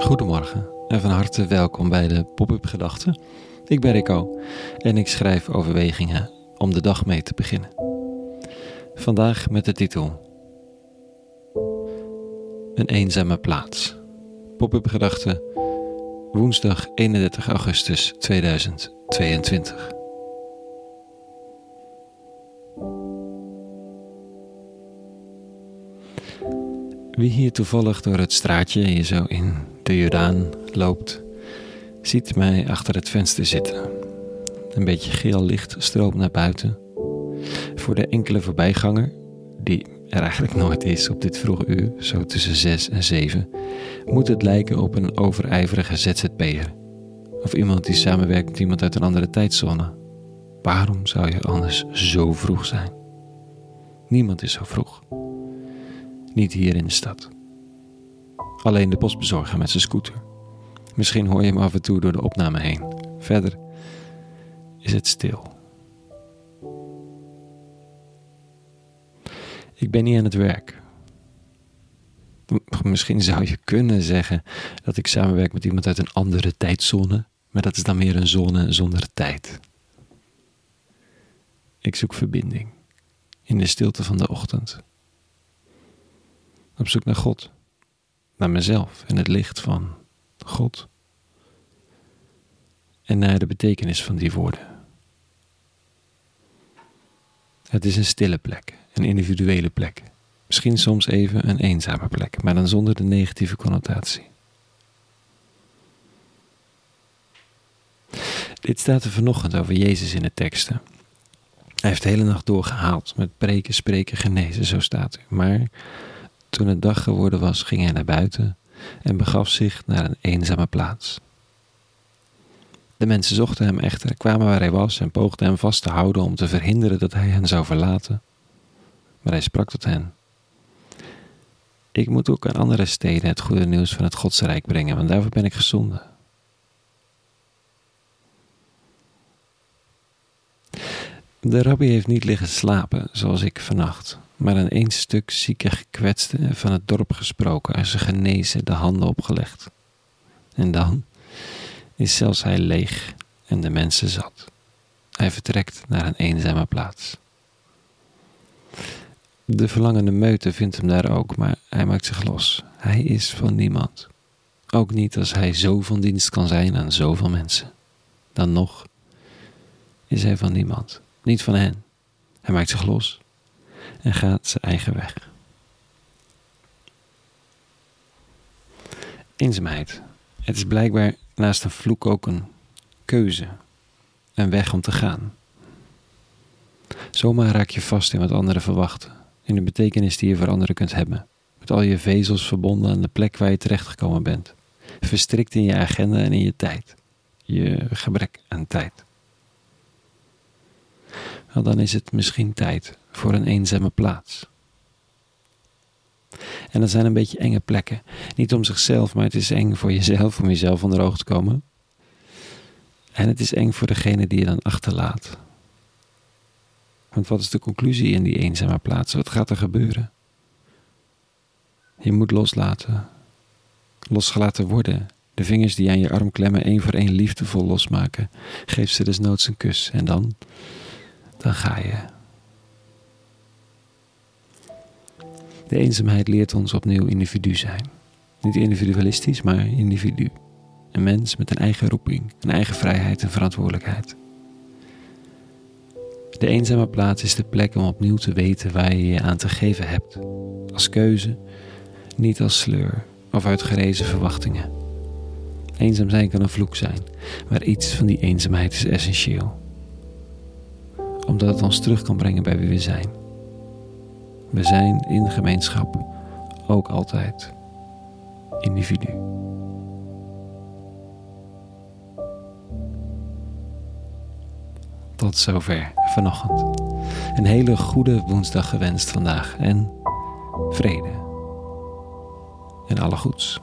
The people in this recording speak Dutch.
Goedemorgen en van harte welkom bij de Pop-up Gedachten. Ik ben Rico en ik schrijf overwegingen om de dag mee te beginnen. Vandaag met de titel Een eenzame plaats. Pop-up Gedachten, woensdag 31 augustus 2022. Wie hier toevallig door het straatje hier zo in de Jordaan loopt, ziet mij achter het venster zitten. Een beetje geel licht stroomt naar buiten. Voor de enkele voorbijganger, die er eigenlijk nooit is op dit vroege uur, zo tussen zes en zeven, moet het lijken op een overijverige ZZP'er. Of iemand die samenwerkt met iemand uit een andere tijdzone. Waarom zou je anders zo vroeg zijn? Niemand is zo vroeg. Niet hier in de stad. Alleen de postbezorger met zijn scooter. Misschien hoor je hem af en toe door de opname heen. Verder is het stil. Ik ben niet aan het werk. Misschien zou je kunnen zeggen dat ik samenwerk met iemand uit een andere tijdzone, maar dat is dan meer een zone zonder tijd. Ik zoek verbinding in de stilte van de ochtend. Op zoek naar God, naar mezelf en het licht van God. En naar de betekenis van die woorden. Het is een stille plek, een individuele plek. Misschien soms even een eenzame plek, maar dan zonder de negatieve connotatie. Dit staat er vanochtend over Jezus in de teksten. Hij heeft de hele nacht doorgehaald met preken, spreken, genezen, zo staat er. Maar toen het dag geworden was, ging hij naar buiten en begaf zich naar een eenzame plaats. De mensen zochten hem echter, kwamen waar hij was en poogden hem vast te houden om te verhinderen dat hij hen zou verlaten. Maar hij sprak tot hen. Ik moet ook aan andere steden het goede nieuws van het Godsrijk brengen, want daarvoor ben ik gezonden. De rabbi heeft niet liggen slapen, zoals ik vannacht, maar aan één stuk zieke gekwetste van het dorp gesproken, en ze genezen, de handen opgelegd. En dan is zelfs hij leeg en de mensen zat. Hij vertrekt naar een eenzame plaats. De verlangende meute vindt hem daar ook, maar hij maakt zich los. Hij is van niemand. Ook niet als hij zo van dienst kan zijn aan zoveel mensen. Dan nog is hij van niemand, niet van hen. Hij maakt zich los en gaat zijn eigen weg. Eenzaamheid. Het is blijkbaar naast een vloek ook een keuze, een weg om te gaan. Zomaar raak je vast in wat anderen verwachten, in de betekenis die je voor anderen kunt hebben, met al je vezels verbonden aan de plek waar je terechtgekomen bent, verstrikt in je agenda en in je tijd, je gebrek aan tijd. Wel, dan is het misschien tijd voor een eenzame plaats. En dat zijn een beetje enge plekken. Niet om zichzelf, maar het is eng voor jezelf, om jezelf onder oog te komen. En het is eng voor degene die je dan achterlaat. Want wat is de conclusie in die eenzame plaats? Wat gaat er gebeuren? Je moet loslaten. Losgelaten worden. De vingers die aan je arm klemmen, één voor één liefdevol losmaken. Geef ze desnoods een kus en dan, dan ga je. De eenzaamheid leert ons opnieuw individu zijn. Niet individualistisch, maar individu. Een mens met een eigen roeping, een eigen vrijheid en verantwoordelijkheid. De eenzame plaats is de plek om opnieuw te weten waar je je aan te geven hebt. Als keuze, niet als sleur of uit gerezen verwachtingen. Eenzaam zijn kan een vloek zijn, maar iets van die eenzaamheid is essentieel. Omdat het ons terug kan brengen bij wie we zijn. We zijn in gemeenschap ook altijd individu. Tot zover vanochtend. Een hele goede woensdag gewenst vandaag en vrede en alle goeds.